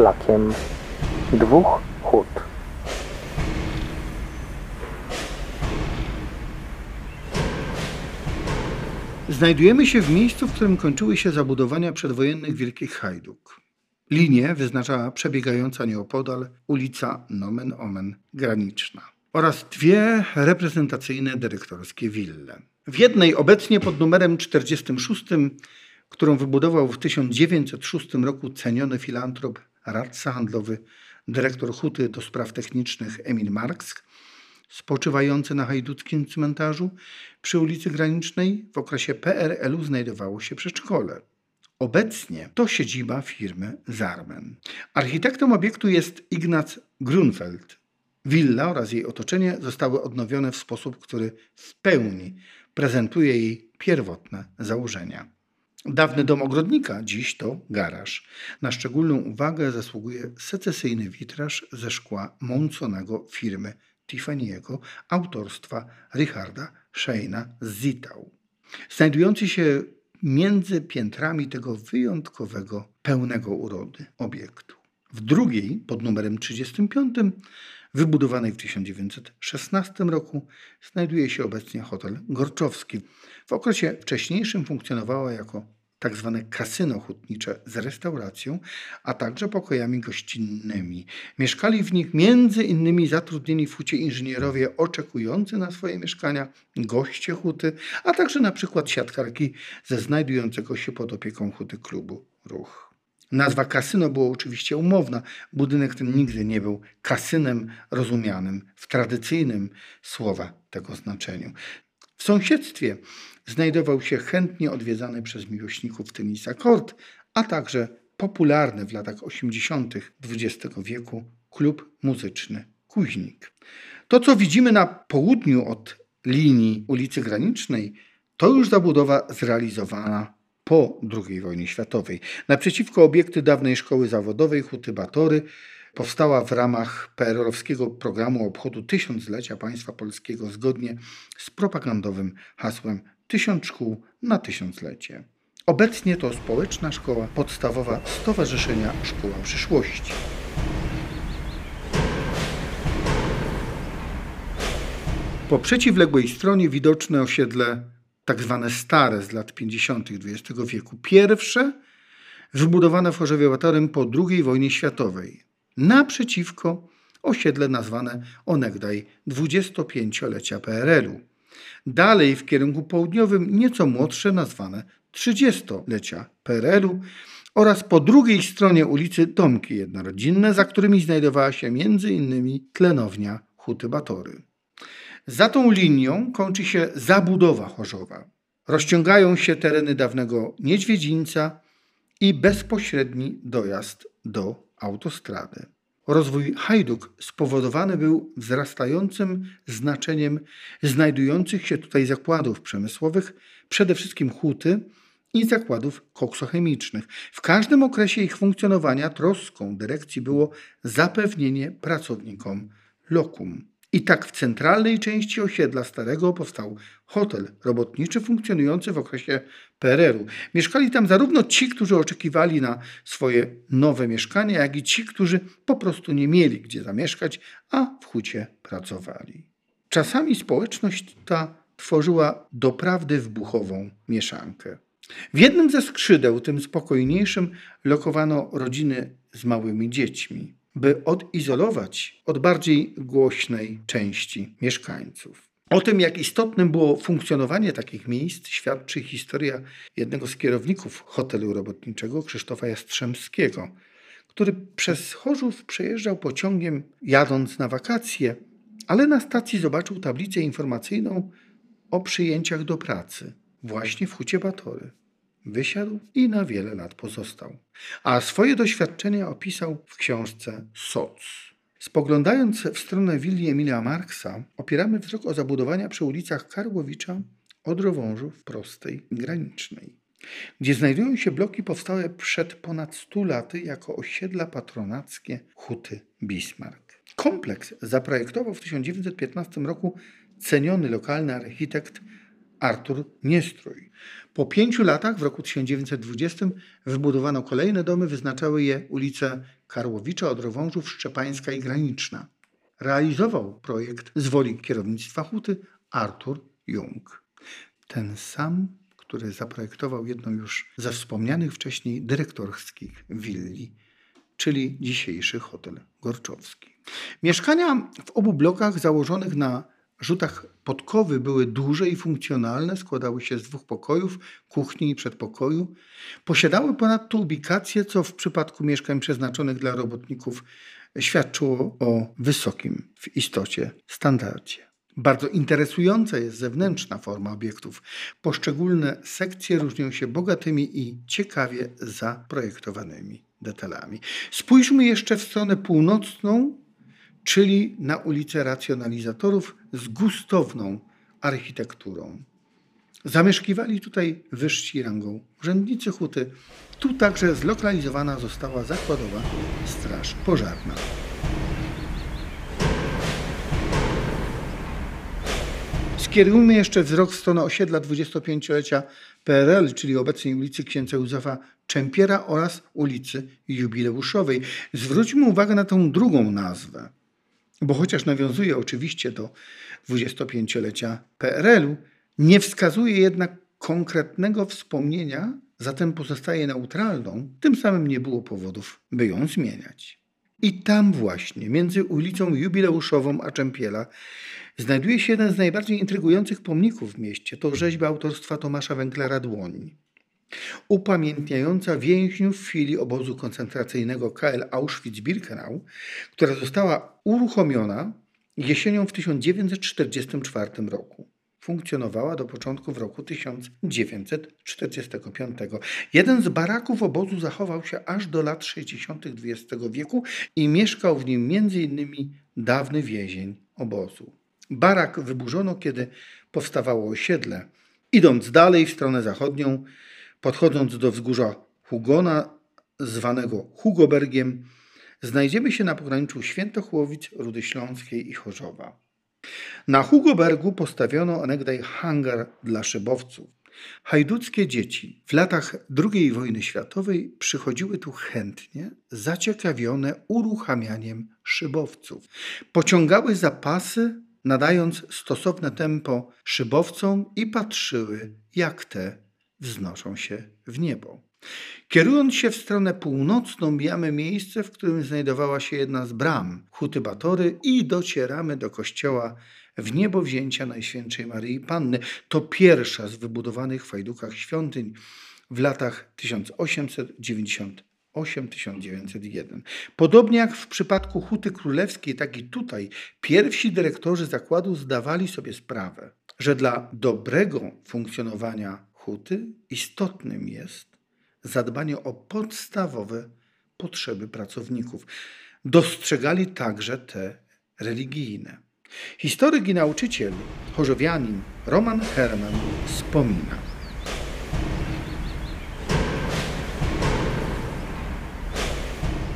szlakiem dwóch hut. Znajdujemy się w miejscu, w którym kończyły się zabudowania przedwojennych Wielkich Hajduk. Linię wyznaczała przebiegająca nieopodal ulica Nomen Omen Graniczna oraz dwie reprezentacyjne dyrektorskie wille. W jednej obecnie pod numerem 46, którą wybudował w 1906 roku ceniony filantrop, radca handlowy, dyrektor huty do spraw technicznych Emil Marks, spoczywający na hajduckim cmentarzu przy ulicy Granicznej w okresie PRL-u znajdowało się przedszkole. Obecnie to siedziba firmy Zarmen. Architektem obiektu jest Ignac Grunfeld. Willa oraz jej otoczenie zostały odnowione w sposób, który w pełni prezentuje jej pierwotne założenia. Dawny dom ogrodnika, dziś to garaż. Na szczególną uwagę zasługuje secesyjny witraż ze szkła mąconego firmy Tiffany'ego autorstwa Richarda Sheina Zitał. Znajdujący się między piętrami tego wyjątkowego, pełnego urody obiektu. W drugiej, pod numerem 35, wybudowanej w 1916 roku, znajduje się obecnie hotel Gorczowski. W okresie wcześniejszym funkcjonowała jako tak zwane kasyno hutnicze z restauracją, a także pokojami gościnnymi. Mieszkali w nich między innymi zatrudnieni w hucie inżynierowie oczekujący na swoje mieszkania, goście huty, a także na przykład siatkarki ze znajdującego się pod opieką huty klubu Ruch. Nazwa kasyno była oczywiście umowna. Budynek ten nigdy nie był kasynem rozumianym w tradycyjnym słowa tego znaczeniu. W sąsiedztwie znajdował się chętnie odwiedzany przez miłośników tenisa kort, a także popularny w latach 80. XX wieku klub muzyczny Kuźnik. To, co widzimy na południu od linii ulicy Granicznej, to już zabudowa zrealizowana po II wojnie światowej. Naprzeciwko obiekty dawnej szkoły zawodowej Huty Batory powstała w ramach PRL-owskiego programu obchodu tysiąclecia państwa polskiego zgodnie z propagandowym hasłem Tysiąc szkół na tysiąclecie. Obecnie to społeczna szkoła podstawowa Stowarzyszenia Szkoła Przyszłości. Po przeciwległej stronie widoczne osiedle tak zwane stare z lat 50. XX wieku. Pierwsze wybudowane w Chorzowie Batorym po II wojnie światowej. Naprzeciwko osiedle nazwane onegdaj 25-lecia PRL-u. Dalej w kierunku południowym nieco młodsze nazwane 30-lecia PRL-u oraz po drugiej stronie ulicy domki jednorodzinne, za którymi znajdowała się m.in. tlenownia Huty Batory. Za tą linią kończy się zabudowa Chorzowa. Rozciągają się tereny dawnego Niedźwiedzińca i bezpośredni dojazd do autostrady. Rozwój Hajduk spowodowany był wzrastającym znaczeniem znajdujących się tutaj zakładów przemysłowych, przede wszystkim huty i zakładów koksochemicznych. W każdym okresie ich funkcjonowania troską dyrekcji było zapewnienie pracownikom lokum. I tak w centralnej części osiedla Starego powstał hotel robotniczy funkcjonujący w okresie PRL-u. Mieszkali tam zarówno ci, którzy oczekiwali na swoje nowe mieszkanie, jak i ci, którzy po prostu nie mieli gdzie zamieszkać, a w hucie pracowali. Czasami społeczność ta tworzyła doprawdy wybuchową mieszankę. W jednym ze skrzydeł, tym spokojniejszym, lokowano rodziny z małymi dziećmi by odizolować od bardziej głośnej części mieszkańców. O tym, jak istotnym było funkcjonowanie takich miejsc, świadczy historia jednego z kierowników hotelu robotniczego, Krzysztofa Jastrzębskiego, który przez Chorzów przejeżdżał pociągiem jadąc na wakacje, ale na stacji zobaczył tablicę informacyjną o przyjęciach do pracy właśnie w Hucie Batory. Wysiadł i na wiele lat pozostał. A swoje doświadczenia opisał w książce Soc. Spoglądając w stronę willi Emilia Marksa, opieramy wzrok o zabudowania przy ulicach Karłowicza, Odrowążów, Prostej i Granicznej, gdzie znajdują się bloki powstałe przed ponad 100 laty jako osiedla patronackie Huty Bismarck. Kompleks zaprojektował w 1915 roku ceniony lokalny architekt Artur Niestrój. Po pięciu latach, w roku 1920, wybudowano kolejne domy, wyznaczały je ulice Karłowicza, Odrowążów, Szczepańska i Graniczna. Realizował projekt z woli kierownictwa Huty Artur Jung. Ten sam, który zaprojektował jedną już ze wspomnianych wcześniej dyrektorskich willi, czyli dzisiejszy hotel Gorczowski. Mieszkania w obu blokach założonych na rzutach podkowy były duże i funkcjonalne, składały się z dwóch pokojów, kuchni i przedpokoju. Posiadały ponadto ubikację, co w przypadku mieszkań przeznaczonych dla robotników świadczyło o wysokim w istocie standardzie. Bardzo interesująca jest zewnętrzna forma obiektów. Poszczególne sekcje różnią się bogatymi i ciekawie zaprojektowanymi detalami. Spójrzmy jeszcze w stronę północną, czyli na ulicę Racjonalizatorów z gustowną architekturą. Zamieszkiwali tutaj wyżsi rangą urzędnicy huty. Tu także zlokalizowana została zakładowa straż pożarna. Skierujmy jeszcze wzrok w stronę osiedla 25-lecia PRL, czyli obecnej ulicy księcia Józefa Czempiera oraz ulicy Jubileuszowej. Zwróćmy uwagę na tą drugą nazwę, bo chociaż nawiązuje oczywiście do 25-lecia PRL-u, nie wskazuje jednak konkretnego wspomnienia, zatem pozostaje neutralną, tym samym nie było powodów, by ją zmieniać. I tam właśnie, między ulicą Jubileuszową a Czempiela, znajduje się jeden z najbardziej intrygujących pomników w mieście. To rzeźba autorstwa Tomasza Węglera Dłoń, upamiętniająca więźniów w chwili obozu koncentracyjnego KL Auschwitz-Birkenau, która została uruchomiona jesienią w 1944 roku funkcjonowała do początku w roku 1945. Jeden z baraków obozu zachował się aż do lat 60. XX wieku i mieszkał w nim m.in. dawny więzień obozu. Barak wyburzono, kiedy powstawało osiedle. Idąc dalej w stronę zachodnią, podchodząc do wzgórza Hugona, zwanego Hugobergiem, znajdziemy się na pograniczu Świętochłowic, Rudy Śląskiej i Chorzowa. Na Hugobergu postawiono onegdaj hangar dla szybowców. Hajduckie dzieci w latach II wojny światowej przychodziły tu chętnie, zaciekawione uruchamianiem szybowców. Pociągały zapasy, nadając stosowne tempo szybowcom i patrzyły, jak te wznoszą się w niebo. Kierując się w stronę północną, mijamy miejsce, w którym znajdowała się jedna z bram Huty Batory i docieramy do kościoła w niebo wzięcia Najświętszej Maryi Panny. To pierwsza z wybudowanych w Fajdukach świątyń w latach 1898-1901. Podobnie jak w przypadku Huty Królewskiej, tak i tutaj pierwsi dyrektorzy zakładu zdawali sobie sprawę, że dla dobrego funkcjonowania huty istotnym jest zadbanie o podstawowe potrzeby pracowników. Dostrzegali także te religijne. Historyk i nauczyciel, chorzowianin Roman Herman wspomina.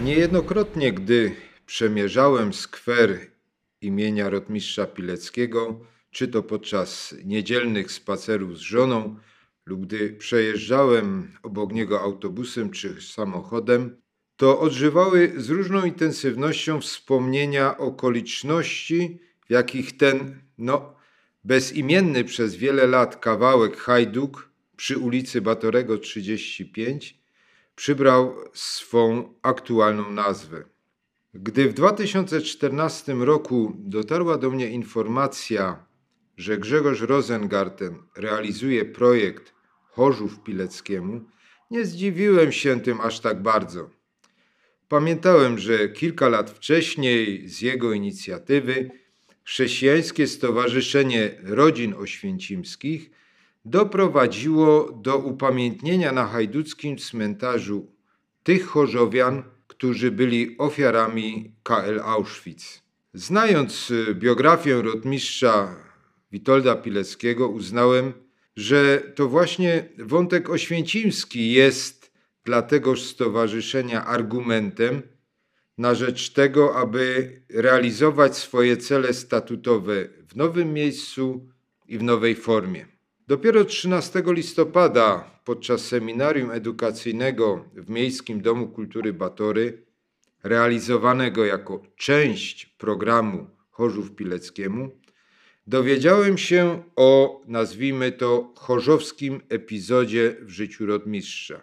Niejednokrotnie, gdy przemierzałem skwer imienia rotmistrza Pileckiego, czy to podczas niedzielnych spacerów z żoną, lub gdy przejeżdżałem obok niego autobusem czy samochodem, to odżywały z różną intensywnością wspomnienia okoliczności, w jakich ten, no, bezimienny przez wiele lat kawałek Hajduk przy ulicy Batorego 35 przybrał swą aktualną nazwę. Gdy w 2014 roku dotarła do mnie informacja, że Grzegorz Rosengarten realizuje projekt Chorzów Pileckiemu, nie zdziwiłem się tym aż tak bardzo. Pamiętałem, że kilka lat wcześniej z jego inicjatywy Chrześcijańskie Stowarzyszenie Rodzin Oświęcimskich doprowadziło do upamiętnienia na hajduckim cmentarzu tych chorzowian, którzy byli ofiarami KL Auschwitz. Znając biografię rotmistrza Witolda Pileckiego, uznałem, że to właśnie wątek oświęcimski jest dla tegoż stowarzyszenia argumentem na rzecz tego, aby realizować swoje cele statutowe w nowym miejscu i w nowej formie. Dopiero 13 listopada podczas seminarium edukacyjnego w Miejskim Domu Kultury Batory, realizowanego jako część programu Chorzów Pileckiemu, dowiedziałem się o, nazwijmy to, chorzowskim epizodzie w życiu rotmistrza.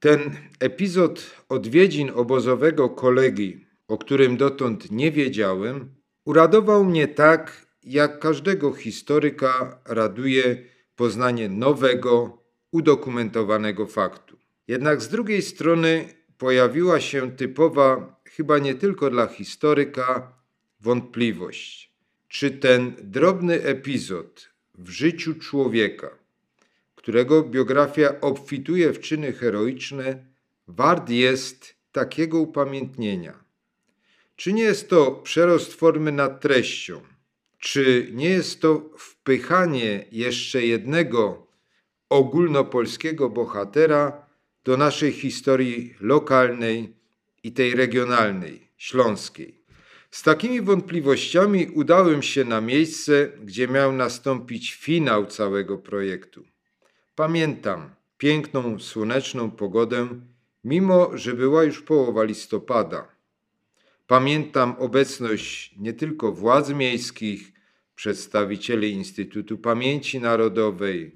Ten epizod odwiedzin obozowego kolegi, o którym dotąd nie wiedziałem, uradował mnie tak, jak każdego historyka raduje poznanie nowego, udokumentowanego faktu. Jednak z drugiej strony pojawiła się typowa, chyba nie tylko dla historyka, wątpliwość, czy ten drobny epizod w życiu człowieka, którego biografia obfituje w czyny heroiczne, wart jest takiego upamiętnienia. Czy nie jest to przerost formy nad treścią? Czy nie jest to wpychanie jeszcze jednego ogólnopolskiego bohatera do naszej historii lokalnej i tej regionalnej, śląskiej? Z takimi wątpliwościami udałem się na miejsce, gdzie miał nastąpić finał całego projektu. Pamiętam piękną, słoneczną pogodę, mimo że była już połowa listopada. Pamiętam obecność nie tylko władz miejskich, przedstawicieli Instytutu Pamięci Narodowej,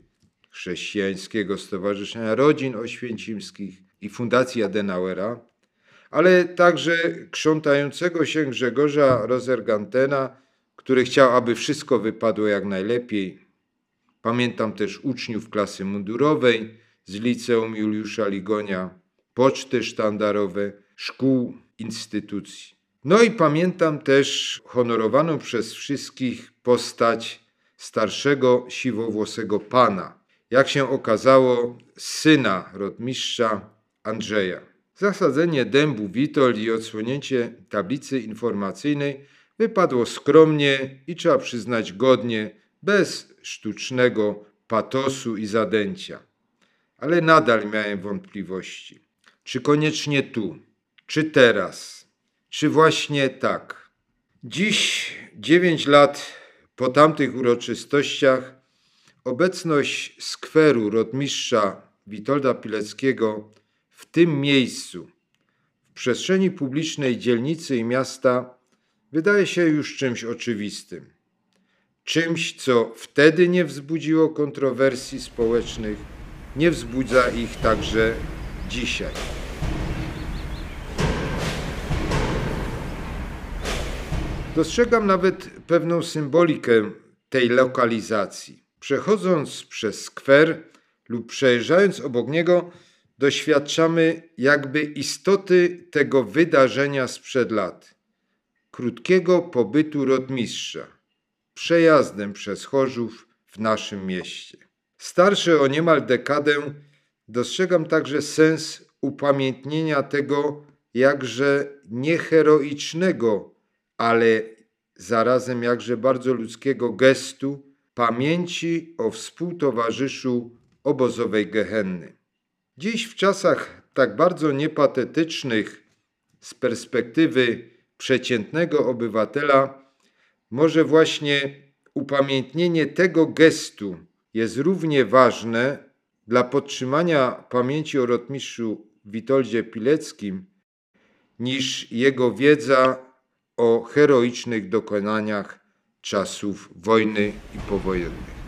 Chrześcijańskiego Stowarzyszenia Rodzin Oświęcimskich i Fundacji Adenauera, ale także krzątającego się Grzegorza Rozergantena, który chciał, aby wszystko wypadło jak najlepiej. Pamiętam też uczniów klasy mundurowej z liceum Juliusza Ligonia, poczty sztandarowe, szkół, instytucji. No i pamiętam też honorowaną przez wszystkich postać starszego siwowłosego pana, jak się okazało, syna rotmistrza Andrzeja. Zasadzenie dębu Witold i odsłonięcie tablicy informacyjnej wypadło skromnie i trzeba przyznać godnie, bez sztucznego patosu i zadęcia. Ale nadal miałem wątpliwości. Czy koniecznie tu, czy teraz, czy właśnie tak? Dziś, dziewięć lat po tamtych uroczystościach, obecność skweru rotmistrza Witolda Pileckiego w tym miejscu, w przestrzeni publicznej dzielnicy i miasta, wydaje się już czymś oczywistym. Czymś, co wtedy nie wzbudziło kontrowersji społecznych, nie wzbudza ich także dzisiaj. Dostrzegam nawet pewną symbolikę tej lokalizacji. Przechodząc przez skwer lub przejeżdżając obok niego, doświadczamy jakby istoty tego wydarzenia sprzed lat. Krótkiego pobytu rotmistrza, przejazdem przez Chorzów w naszym mieście. Starszy o niemal dekadę, dostrzegam także sens upamiętnienia tego jakże nieheroicznego, ale zarazem jakże bardzo ludzkiego gestu pamięci o współtowarzyszu obozowej Gehenny. Dziś w czasach tak bardzo niepatetycznych z perspektywy przeciętnego obywatela, może właśnie upamiętnienie tego gestu jest równie ważne dla podtrzymania pamięci o rotmistrzu Witoldzie Pileckim niż jego wiedza o heroicznych dokonaniach czasów wojny i powojennych.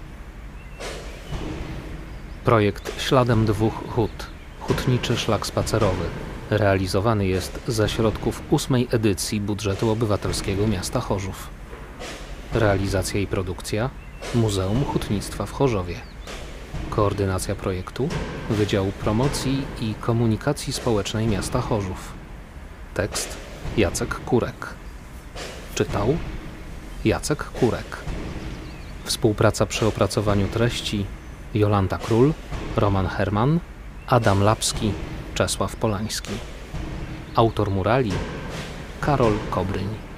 Projekt Śladem dwóch hut, hutniczy szlak spacerowy, realizowany jest ze środków ósmej edycji budżetu obywatelskiego miasta Chorzów. Realizacja i produkcja Muzeum Hutnictwa w Chorzowie. Koordynacja projektu Wydział Promocji i Komunikacji Społecznej miasta Chorzów. Tekst Jacek Kurek. Czytał Jacek Kurek. Współpraca przy opracowaniu treści Jolanta Król, Roman Herman, Adam Lapski, Czesław Polański. Autor murali Karol Kobryń.